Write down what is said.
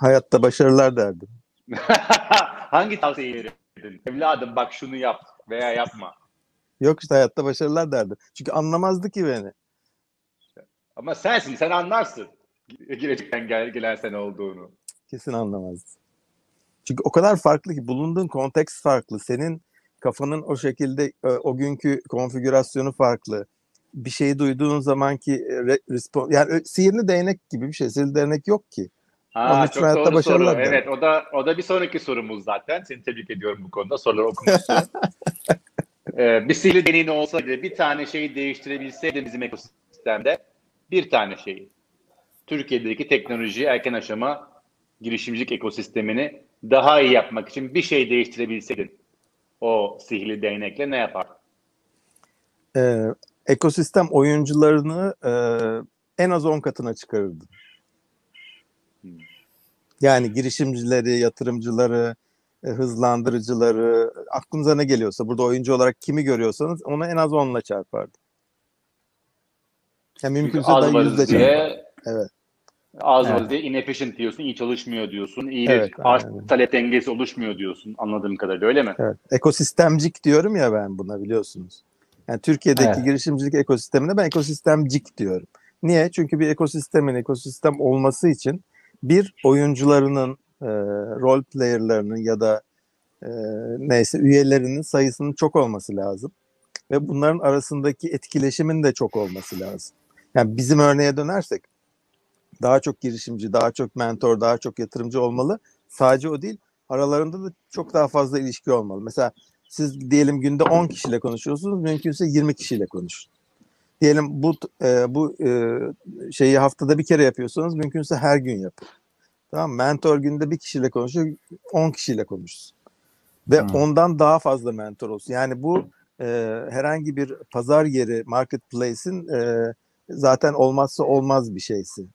Hayatta başarılar derdim. Hangi tavsiyeyi verirdin? Evladım bak şunu yap veya yapma. Yok işte hayatta başarılar derdim. Çünkü anlamazdı ki beni. Ama sensin, sen anlarsın. Gelecekten gel, gelen sen olduğunu. Kesin anlamazdı. Çünkü o kadar farklı ki bulunduğun konteks farklı. Senin kafanın o şekilde e, o günkü konfigürasyonu farklı. Bir şeyi duyduğun zamanki e, re- respon yani ö- sihirli değnek gibi bir şey. Sihirli değnek yok ki. Onun Ha, için çok hayatta doğru soru. başarılar derim. Evet, o da o da bir sonraki sorumuz zaten. Seni tebrik ediyorum bu konuda. Soruları okumuşsun. ee, bir sihirli deneyin olsaydı bir tane şeyi değiştirebilseydi bizim ekosistemde bir tane şeyi. Türkiye'deki teknoloji erken aşama girişimcilik ekosistemini daha iyi yapmak için bir şey değiştirebilseydin o sihirli değnekle ne yapardın? Ee, ekosistem oyuncularını e, en az 10 katına çıkarırdım. Yani girişimcileri, yatırımcıları, e, hızlandırıcıları, aklınıza ne geliyorsa burada oyuncu olarak kimi görüyorsanız onu en az 10'la çarpardım. Yani mümkünse az da yüzde diye. Evet. az Evet. varız diye inefficient diyorsun, iyi çalışmıyor diyorsun, iyi Evet, bir arz talep dengesi oluşmuyor diyorsun anladığım kadarıyla öyle mi? Evet. Ekosistemcik diyorum ya ben buna biliyorsunuz. Yani Türkiye'deki Evet. girişimcilik ekosistemine ben ekosistemcik diyorum. Niye? Çünkü bir ekosistemin ekosistem olması için bir oyuncularının, e, role player'larının ya da e, neyse üyelerinin sayısının çok olması lazım. Ve bunların arasındaki etkileşimin de çok olması lazım. Yani bizim örneğe dönersek daha çok girişimci, daha çok mentor, daha çok yatırımcı olmalı. Sadece o değil, aralarında da çok daha fazla ilişki olmalı. Mesela siz diyelim günde 10 kişiyle konuşuyorsunuz, mümkünse 20 kişiyle konuşun. Diyelim bu e, bu e, şeyi haftada bir kere yapıyorsanız mümkünse her gün yapın. Tamam? Mentor günde bir kişiyle konuşuyor, 10 kişiyle konuşsun. Ve Hmm. ondan daha fazla mentor olsun. Yani bu e, herhangi bir pazar yeri, marketplace'in e, zaten olmazsa olmaz bir şeysi.